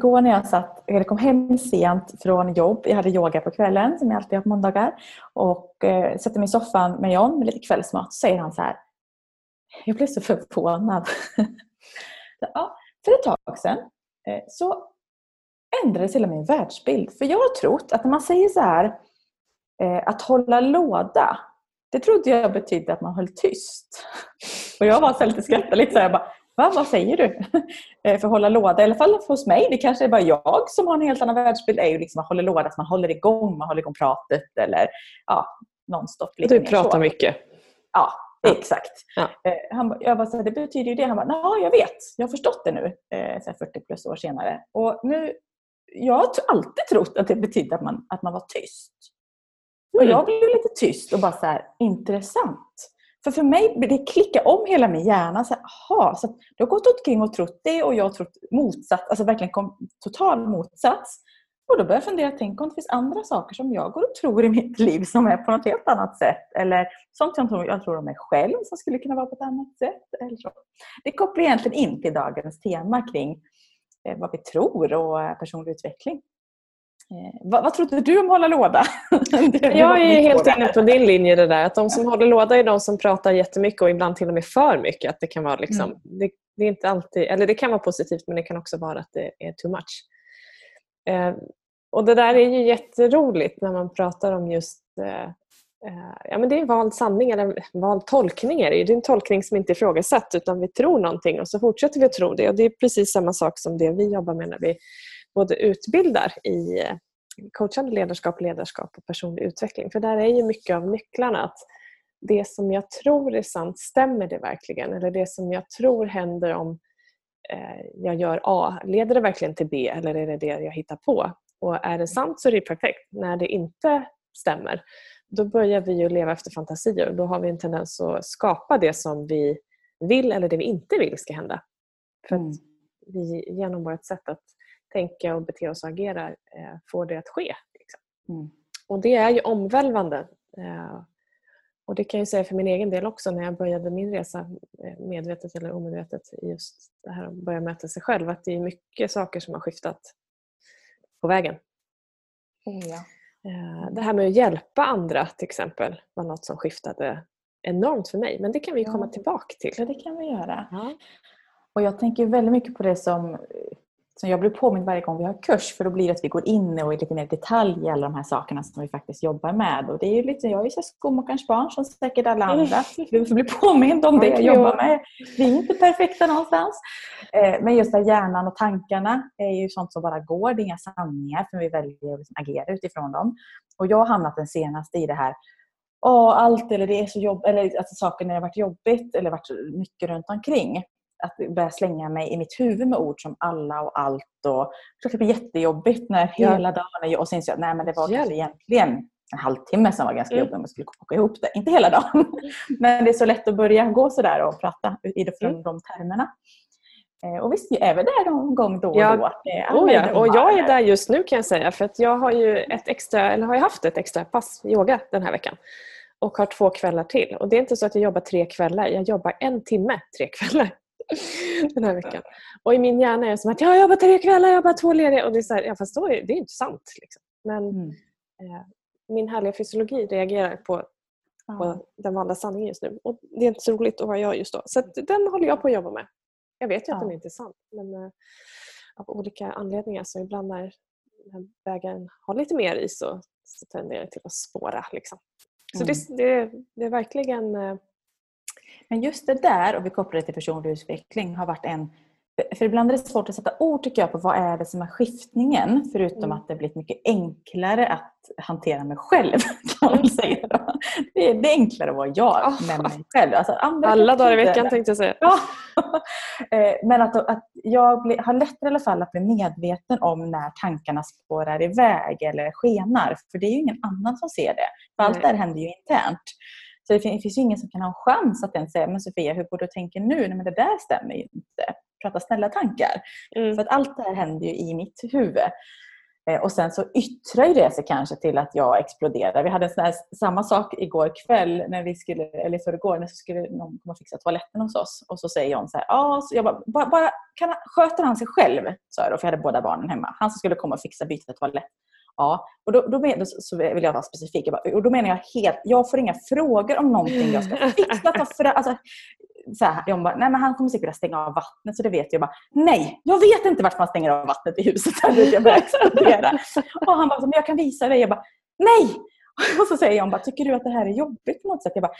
igår när jag satt, eller kom hem sent från jobb, jag hade yoga på kvällen som jag alltid har på måndagar och eh, sätter mig i soffan med John med lite kvällsmat så säger han så här. Jag blev så förvånad. ja, för ett tag sedan eh, så ändrades hela min världsbild. För jag har trott att när man säger så här eh, att hålla låda det trodde jag betydde att man höll tyst. Och jag var så lite skrattade lite så här, jag bara, Va, vad säger du? Eh, för att hålla låda, i alla fall hos mig, det kanske är bara jag som har en helt annan världsbild, är ju liksom att hålla låda, att man håller igång, man håller igång pratet eller ja, nonstop. Du pratar så. mycket. Ja, exakt. Ja. Eh, han, jag bara, så här, det betyder ju det. Han bara, ja jag vet, jag har förstått det nu, eh, så 40 plus år senare. Och nu, jag har alltid trott att det betydde att man, att man var tyst. Och mm. jag blev lite tyst och bara så här, intressant. För för mig, det klickar om hela min hjärna. Så, aha, så du har gått omkring och trott det och jag har trott motsatt, alltså verkligen kom, total motsats. Och då börjar jag fundera, tänk om det finns andra saker som jag går och tror i mitt liv som är på något helt annat sätt. Eller sånt jag tror, jag tror om mig själv som skulle kunna vara på ett annat sätt. Eller så. Det kopplar egentligen in till dagens tema kring eh, vad vi tror och eh, personlig utveckling. Eh, vad, vad trodde du om hålla låda? jag är helt inne på din linje det där. Att de som håller låda är de som pratar jättemycket och ibland till och med för mycket. Att det kan vara liksom, mm. det, det, är inte alltid, eller det kan vara positivt men det kan också vara att det är too much. Eh, och det där är ju jätteroligt när man pratar om just eh, eh Ja, men det är vald sanning eller vald tolkning. Är det. det är en tolkning som inte är ifrågasatt utan vi tror någonting och så fortsätter vi att tro det. Och Det är precis samma sak som det vi jobbar med när vi både utbildar i eh, coachande ledarskap, ledarskap och personlig utveckling. För där är ju mycket av nycklarna att det som jag tror är sant, stämmer det verkligen? Eller det som jag tror händer om eh, jag gör A, leder det verkligen till B eller är det det jag hittar på? Och är det sant så är det perfekt. När det inte stämmer, då börjar vi ju leva efter fantasier. Då har vi en tendens att skapa det som vi vill eller det vi inte vill ska hända. För mm. vi genom vårt sätt att tänka och bete oss och agera eh, får det att ske. Liksom. Mm. Och det är ju omvälvande. Eh, och det kan jag säga för min egen del också när jag började min resa eh, medvetet eller omedvetet i just det här att börja möta sig själv. Att det är mycket saker som har skiftat på vägen. Oh, ja. Det här med att hjälpa andra till exempel var något som skiftade enormt för mig. Men det kan vi komma tillbaka till. Ja, det kan vi göra. Ja. Och Jag tänker väldigt mycket på det som som jag blir påmind varje gång vi har kurs för då blir det att vi går in och är lite mer detalj i alla de här sakerna som vi faktiskt jobbar med. Och det är ju lite, jag är ju skomakarens barn som säkert alla andra. Du får bli påmind om det jag jobbar med. Vi är inte perfekta någonstans. Eh, men just där hjärnan och tankarna är ju sånt som bara går. Det är inga sanningar för vi väljer att liksom agera utifrån dem. Och jag har hamnat den senaste i det här Åh, allt eller det är så jobbigt, eller att saker när det varit jobbigt eller varit mycket runt omkring att börja slänga mig i mitt huvud med ord som alla och allt. Och, det blir jättejobbigt när hela dagen och sen att nej, men det var kanske egentligen en halvtimme som var ganska mm. jobbig om jag skulle koka ihop det. Inte hela dagen. Men det är så lätt att börja gå sådär och prata i från mm. de termerna. Eh, och visst, jag är väl där någon gång då och ja. då. Oh ja. Och jag är där just nu kan jag säga. För att jag har ju ett extra, eller har haft ett extra pass yoga den här veckan. Och har två kvällar till. Och det är inte så att jag jobbar tre kvällar. Jag jobbar en timme tre kvällar. den här veckan. Och i min hjärna är det som att jag jobbar tre kvällar, jag jobbar två lediga. Och det är så här, ja, fast då är det är inte sant. Liksom. Men mm. eh, min härliga fysiologi reagerar på, ja. på den valda sanningen just nu. Och det är inte så roligt att vara jag just då. Så den håller jag på att jobba med. Jag vet ju ja. att den inte är sann. Men eh, av olika anledningar så ibland när vägen har lite mer is så, så tenderar det till att spåra. Liksom. Så mm. det, det, det, är verkligen eh, men just det där, och vi kopplar det till personlig utveckling, har varit en för ibland är det svårt att sätta ord tycker jag på vad är det som är skiftningen förutom mm. att det blivit mycket enklare att hantera mig själv. Kan man säga Det, är, det är enklare att vara jag oh. med mig själv. Alltså, Alla dagar i veckan tänkte jag säga. Ja. Eh, men att, att jag blir, har lättare i alla fall att bli medveten om när tankarna spårar iväg eller skenar. För det är ju ingen annan som ser det. För allt det här händer ju internt. Så det finns, ju ingen som kan ha en chans att ens säga, men Sofia, hur går du tänker nu? Nej, men det där stämmer ju inte. Prata snälla tankar. Mm. För att allt det här händer ju i mitt huvud. Eh, och sen så yttrar det sig kanske till att jag exploderar. Vi hade en sån här, samma sak igår kväll, när vi skulle, eller förrgår, när vi skulle någon komma och fixa toaletten hos oss. Och så säger John så här, ah, så jag bara, bara, bara kan han, sköter han sig själv? Sa jag då, för jag hade båda barnen hemma. Han som skulle komma och fixa byta toalett. Ja, och då, då men, så vill jag vara specifik. Jag bara, och då menar jag helt, jag får inga frågor om någonting jag ska fixa. Ta för, alltså, så här, jag bara, nej men han kommer säkert att stänga av vattnet så det vet jag. bara, nej, jag vet inte varför man stänger av vattnet i huset. Jag börjar explodera. Och han bara, men jag kan visa dig. Jag bara, nej! Och så säger jag, bara, tycker du att det här är jobbigt på något sätt? Jag bara,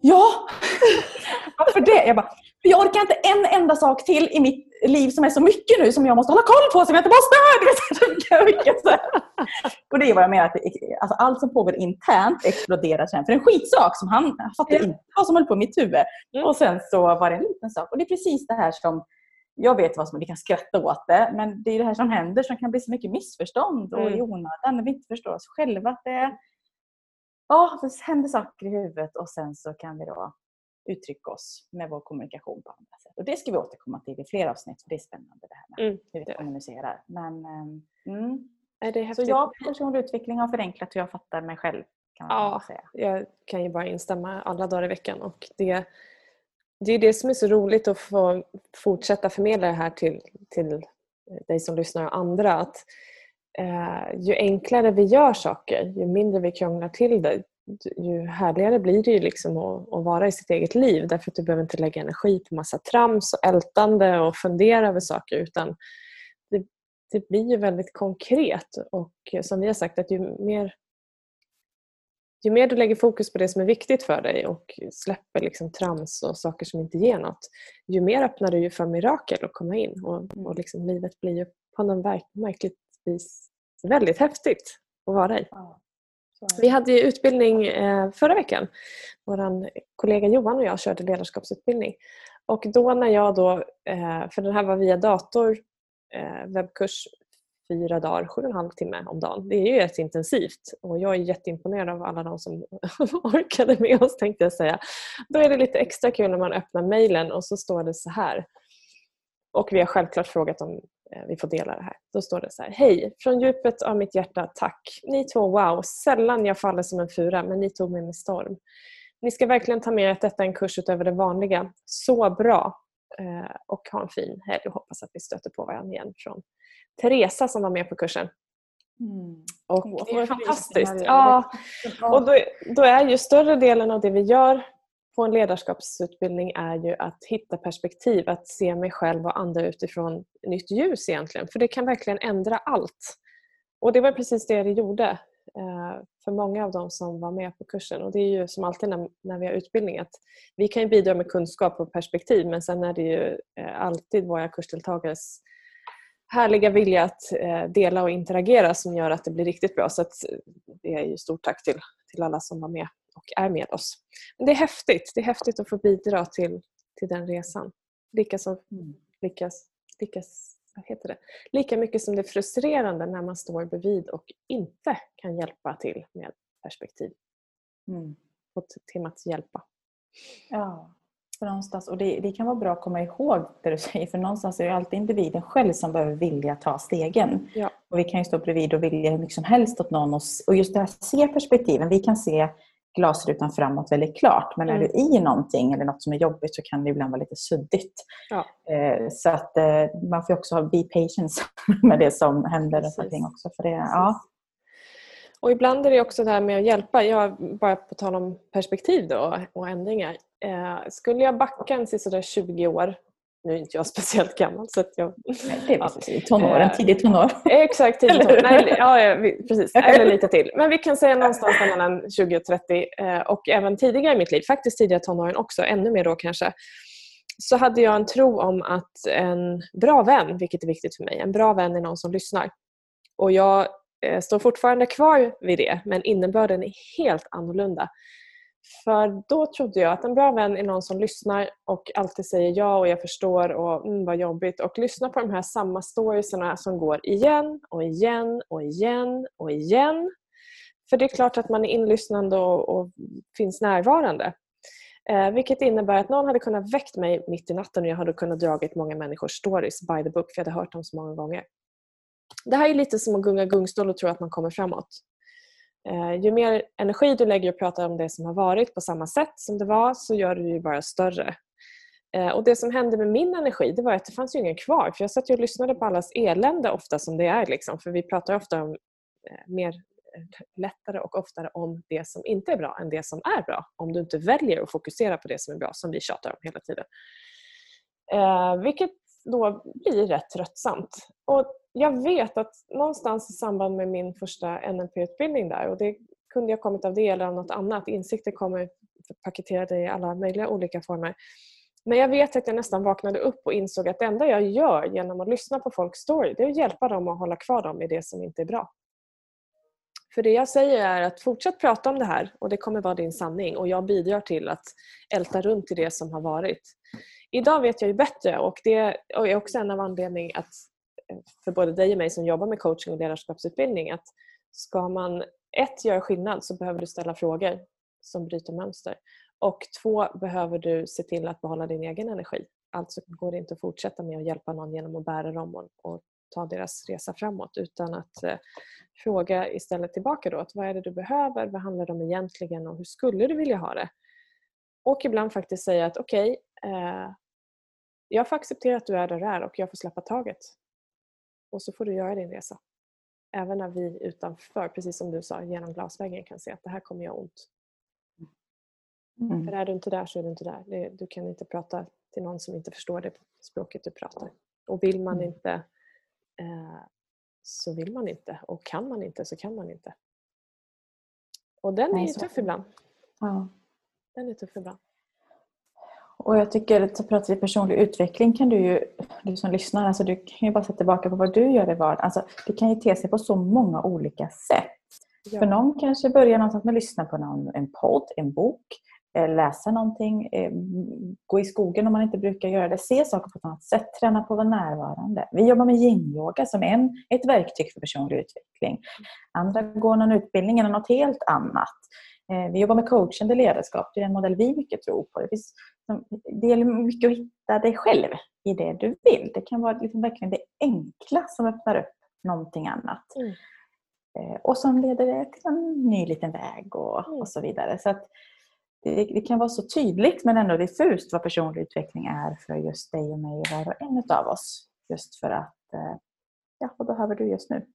ja! Varför det? Jag bara, jag orkar inte en enda sak till i mitt liv som är så mycket nu som jag måste hålla koll på som jag inte måste. och det är vad jag menar. Att alltså allt som pågår internt exploderar sen för en skitsak som han fattar inte vad som höll på i mitt huvud. Mm. Och sen så var det en liten sak. Och det är precis det här som jag vet vad som vi kan skratta åt det, men det är det här som händer som kan bli så mycket missförstånd och mm. i onödan när vi inte förstår oss själva. Att det, ja, det händer saker i huvudet och sen så kan vi då uttrycka oss med vår kommunikation på andra sätt. Och det ska vi återkomma till i fler avsnitt, för det är spännande det här med mm. hur vi kommunicerar. Men, ehm, mm. Så jag personlig utveckling har förenklat hur jag fattar mig själv. Kan man ja, säga. jag kan ju bara instämma alla dagar i veckan. Och det, det är det som är så roligt att få fortsätta förmedla det här till, till dig som lyssnar och andra. Att, Eh, ju enklare vi gör saker, ju mindre vi krånglar till det, ju härligare blir det ju liksom att, att, vara i sitt eget liv. Därför att du behöver inte lägga energi på massa trams och ältande och fundera över saker utan det, det blir ju väldigt konkret. Och som vi har sagt att ju mer ju mer du lägger fokus på det som är viktigt för dig och släpper liksom trams och saker som inte ger något, ju mer öppnar du ju för mirakel att komma in. Och, och liksom livet blir ju på något märkligt vis väldigt häftigt att vara i. Vi hade ju utbildning eh, förra veckan. Vår kollega Johan och jag körde ledarskapsutbildning. Och då när jag då, eh, för den här var via dator, eh, webbkurs fyra dagar, sju och en halv timme om dagen. Det är ju rätt intensivt och jag är jätteimponerad av alla de som orkade med oss tänkte jag säga. Då är det lite extra kul när man öppnar mejlen och så står det så här. Och vi har självklart frågat om vi får dela det här. Då står det så här. Hej! Från djupet av mitt hjärta, tack! Ni två, wow! Sällan jag faller som en fura, men ni tog mig med storm. Ni ska verkligen ta med er att detta är en kurs utöver det vanliga. Så bra! Eh, och ha en fin helg och hoppas att vi stöter på varandra igen. Från Teresa som var med på kursen. Mm. Och det är fantastiskt. Ja. Och då, då är ju större delen av det vi gör på en ledarskapsutbildning är ju att hitta perspektiv, att se mig själv och andra utifrån nytt ljus egentligen. För det kan verkligen ändra allt. Och det var precis det det gjorde eh, för många av dem som var med på kursen. Och det är ju som alltid när, när vi har utbildning att vi kan bidra med kunskap och perspektiv men sen är det ju eh, alltid våra kursdeltagares härliga vilja att eh, dela och interagera som gör att det blir riktigt bra. Så det är ju stort tack till, till alla som var med och är med oss. Men det är häftigt. Det är häftigt att få bidra till, till den resan. Lika, som, mm. lika, lika, vad heter det? lika mycket som det är frustrerande när man står bredvid och inte kan hjälpa till med perspektiv. Mm. Och temat hjälpa. Ja, för någonstans, och det, det, kan vara bra att komma ihåg det du säger för någonstans är det alltid individen själv som behöver vilja ta stegen. Ja. Och Vi kan ju stå bredvid och vilja hur mycket som helst åt någon och, och just det här se perspektiven. Vi kan se glasrutan framåt väldigt klart. Men mm. är du i någonting eller något som är jobbigt så kan det ibland vara lite suddigt. Ja. Eh, så att eh, man får också ha be patience med det som händer runt omkring också. För det, ja. Och ibland är det också det här med att hjälpa. Jag, bara på tal om perspektiv då och ändringar. Eh, skulle jag backa en sådär 20 år nu är inte jag speciellt gammal. Så att jag, Nej, det är precis, tonåren, äh, tidigt tonår. Exakt, tidigt tonår. Nej, ja, precis. Eller lite till. Men vi kan säga någonstans mellan 20 och 30 eh, och även tidigare i mitt liv, faktiskt tidigare tonåren också, ännu mer då kanske, så hade jag en tro om att en bra vän, vilket är viktigt för mig, en bra vän är någon som lyssnar. Och jag eh, står fortfarande kvar vid det, men innebörden är helt annorlunda. För då trodde jag att en bra vän är någon som lyssnar och alltid säger ja och jag förstår och mm, vad jobbigt och lyssnar på de här samma storiesarna som går igen och igen och igen och igen. För det är klart att man är inlyssnande och, och finns närvarande. Eh, vilket innebär att någon hade kunnat väckt mig mitt i natten och jag hade kunnat dragit många människors stories by the book för jag hade hört dem så många gånger. det här är lite som att gunga gungstol och tro att man kommer framåt. Eh, ju mer energi du lägger och pratar om det som har varit på samma sätt som det var så gör du det ju bara större. Eh, och Det som hände med min energi det var att det fanns ju ingen kvar. För Jag satt och lyssnade på allas elände ofta som det är. Liksom. För vi pratar ofta om eh, mer lättare och oftare om det som inte är bra än det som är bra. Om du inte väljer att fokusera på det som är bra, som vi tjatar om hela tiden. Eh, vilket då blir rätt tröttsamt. Och jag vet att någonstans i samband med min första NLP-utbildning där, och det kunde jag kommit av det eller av något annat, insikter kommer paketerade i alla möjliga olika former. Men jag vet att jag nästan vaknade upp och insåg att det enda jag gör genom att lyssna på folks story, det är att hjälpa dem att hålla kvar dem i det som inte är bra. För det jag säger är att fortsätt prata om det här och det kommer vara din sanning och jag bidrar till att älta runt i det som har varit. Idag vet jag ju bättre och det är också en av anledningarna att för både dig och mig som jobbar med coaching och ledarskapsutbildning att ska man ett, göra skillnad så behöver du ställa frågor som bryter mönster. Och två, behöver du se till att behålla din egen energi. Alltså går det inte att fortsätta med att hjälpa någon genom att bära dem och, och ta deras resa framåt utan att eh, fråga istället tillbaka då att vad är det du behöver, vad handlar det om egentligen och hur skulle du vilja ha det? Och ibland faktiskt säga att okej, okay, eh, jag får acceptera att du är där du är och jag får släppa taget. Och så får du göra din resa. Även när vi utanför, precis som du sa, genom glasväggen kan se att det här kommer göra ont. Mm. För är du inte där så är du inte där. Du kan inte prata till någon som inte förstår det språket du pratar. Och vill man mm. inte eh, så vill man inte. Och kan man inte så kan man inte. Och den är tuff ibland. Ja. Den är tuff ibland. Och jag tycker, att pratar vi personlig utveckling kan du ju, du som lyssnar, alltså du kan ju bara sätta tillbaka på vad du gör i vardagen. Alltså, det kan ju te sig på så många olika sätt. Ja. För någon kanske börjar någonstans med att lyssna på någon, en podd, en bok, eh, läsa någonting, eh, gå i skogen om man inte brukar göra det, se saker på ett annat sätt, träna på att vara närvarande. Vi jobbar med yin-yoga som en, ett verktyg för personlig utveckling. Andra går någon utbildning eller något helt annat. Eh, vi jobbar med coachande ledarskap, det är en modell vi mycket tror på. Det, finns, det gäller mycket att hitta dig själv i det du vill. Det kan vara liksom verkligen det enkla som öppnar upp någonting annat. Mm. Eh, och som leder det till en ny liten väg och, mm. och så vidare. Så det, det, kan vara så tydligt men ändå diffust vad personlig utveckling är för just dig och mig och var och en av oss. Just för att, eh, ja, vad behöver du just nu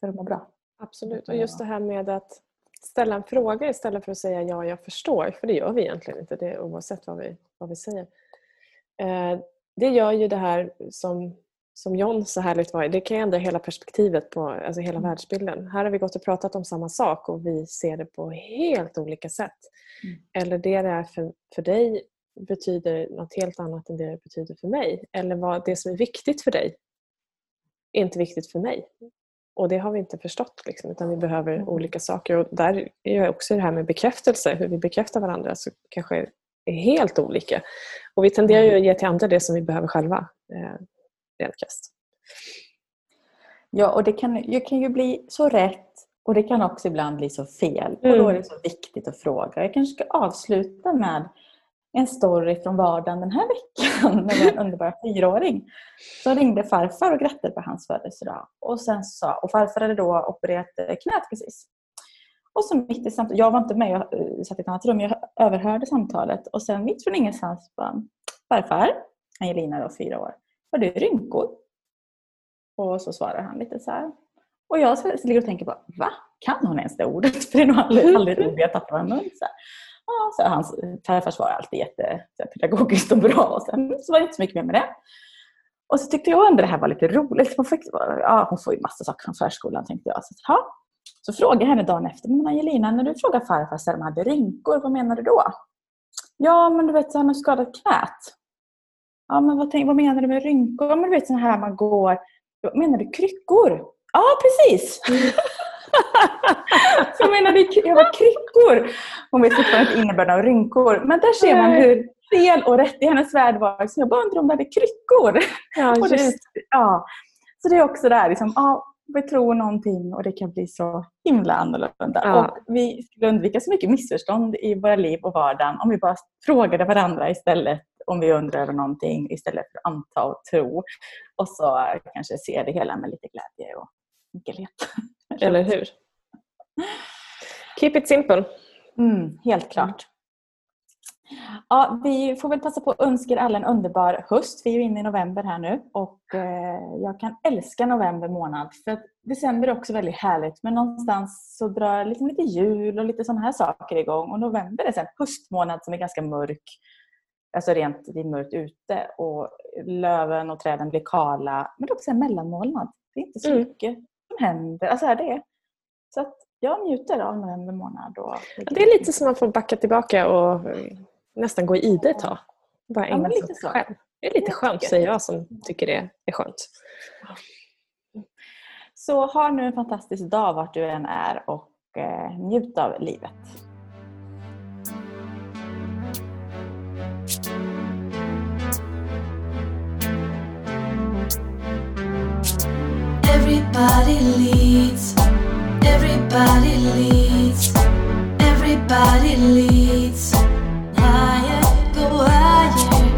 för att må bra? Absolut, och just det här med att ställa en fråga istället för att säga ja, jag förstår. För det gör vi egentligen inte, det oavsett vad vi, vad vi säger. Eh, det gör ju det här som, som John så härligt var det kan ändra hela perspektivet på alltså hela mm. världsbilden. Här har vi gått och pratat om samma sak och vi ser det på helt olika sätt. Mm. Eller det det är för, för dig betyder något helt annat än det det betyder för mig. Eller vad det som är viktigt för dig är inte viktigt för mig. Och det har vi inte förstått liksom, utan vi behöver mm. olika saker. Och där är också det här med bekräftelse, hur vi bekräftar varandra, så kanske är helt olika. Och vi tenderar ju mm. att ge till andra det som vi behöver själva. Eh, rent Ja, och det kan, det kan ju bli så rätt och det kan också ibland bli så fel. Och då är det mm. så viktigt att fråga. Jag kanske ska avsluta med en story från vardagen den här veckan med en underbar fyraåring. Så ringde farfar och grattade på hans födelsedag. Och, sen sa, och farfar hade då opererat eh, knät precis. Och så mitt i samtalet, jag var inte med, jag eh, satt i ett annat rum, jag överhörde samtalet. Och sen mitt från ingenstans bara, farfar, Angelina då, fyra år, har du rynkor? Och så svarar han lite så här. Och jag ligger och tänker bara, va? Kan hon ens det ordet? För det är nog aldrig, aldrig ett ord jag tappar en mun. Så. Ja, så hans eh, farfar svarade alltid jättepedagogiskt och bra. Och sen så var det inte så mycket mer med det. Och så tyckte jag ändå det här var lite roligt. Hon, fick, ja, hon får ju massa saker från förskolan tänkte jag. Så, ja. så frågade jag henne dagen efter. Men Angelina, när du frågar farfar så de hade rynkor, vad menar du då? Ja, men du vet, han har skadat knät. Ja, men vad, tänk, vad menar du med rynkor? Ja, men du vet så här man går. Menar du kryckor? Ja, precis. så jag menade, jag var kryckor. Hon vet fortfarande inte innebörden av rynkor. Men där ser man hur fel och rätt i hennes värld var. Så jag bara undrar om det hade kryckor. Ja, det, ja. Så det är också det här, liksom, ja, vi tror någonting och det kan bli så himla annorlunda. Ja. Och vi skulle undvika så mycket missförstånd i våra liv och vardagen om vi bara frågade varandra istället om vi undrar över någonting istället för att anta och tro. Och så kanske se det hela med lite glädje och enkelhet. Eller hur? Keep it simple. Mm, helt klart. Ja, vi får väl passa på att önska er alla en underbar höst. Vi är ju inne i november här nu och eh, jag kan älska november månad. För december är också väldigt härligt men någonstans så drar liksom lite jul och lite sådana här saker igång. Och november är en höstmånad som är ganska mörk. Alltså rent, det är mörkt ute och löven och träden blir kala. Men det är också en mellanmånad. Det är inte så mm. mycket händer. Alltså här det. Så att jag njuter av november månad. Och det är lite som att får backa tillbaka och nästan gå i ide ett tag. Bara ägna sig åt sig själv. Det är lite skönt säger jag som tycker det är skönt. Så ha nu en fantastisk dag vart du än är och eh, njut av livet. Everybody leads. Everybody leads. Everybody leads. Higher, go higher.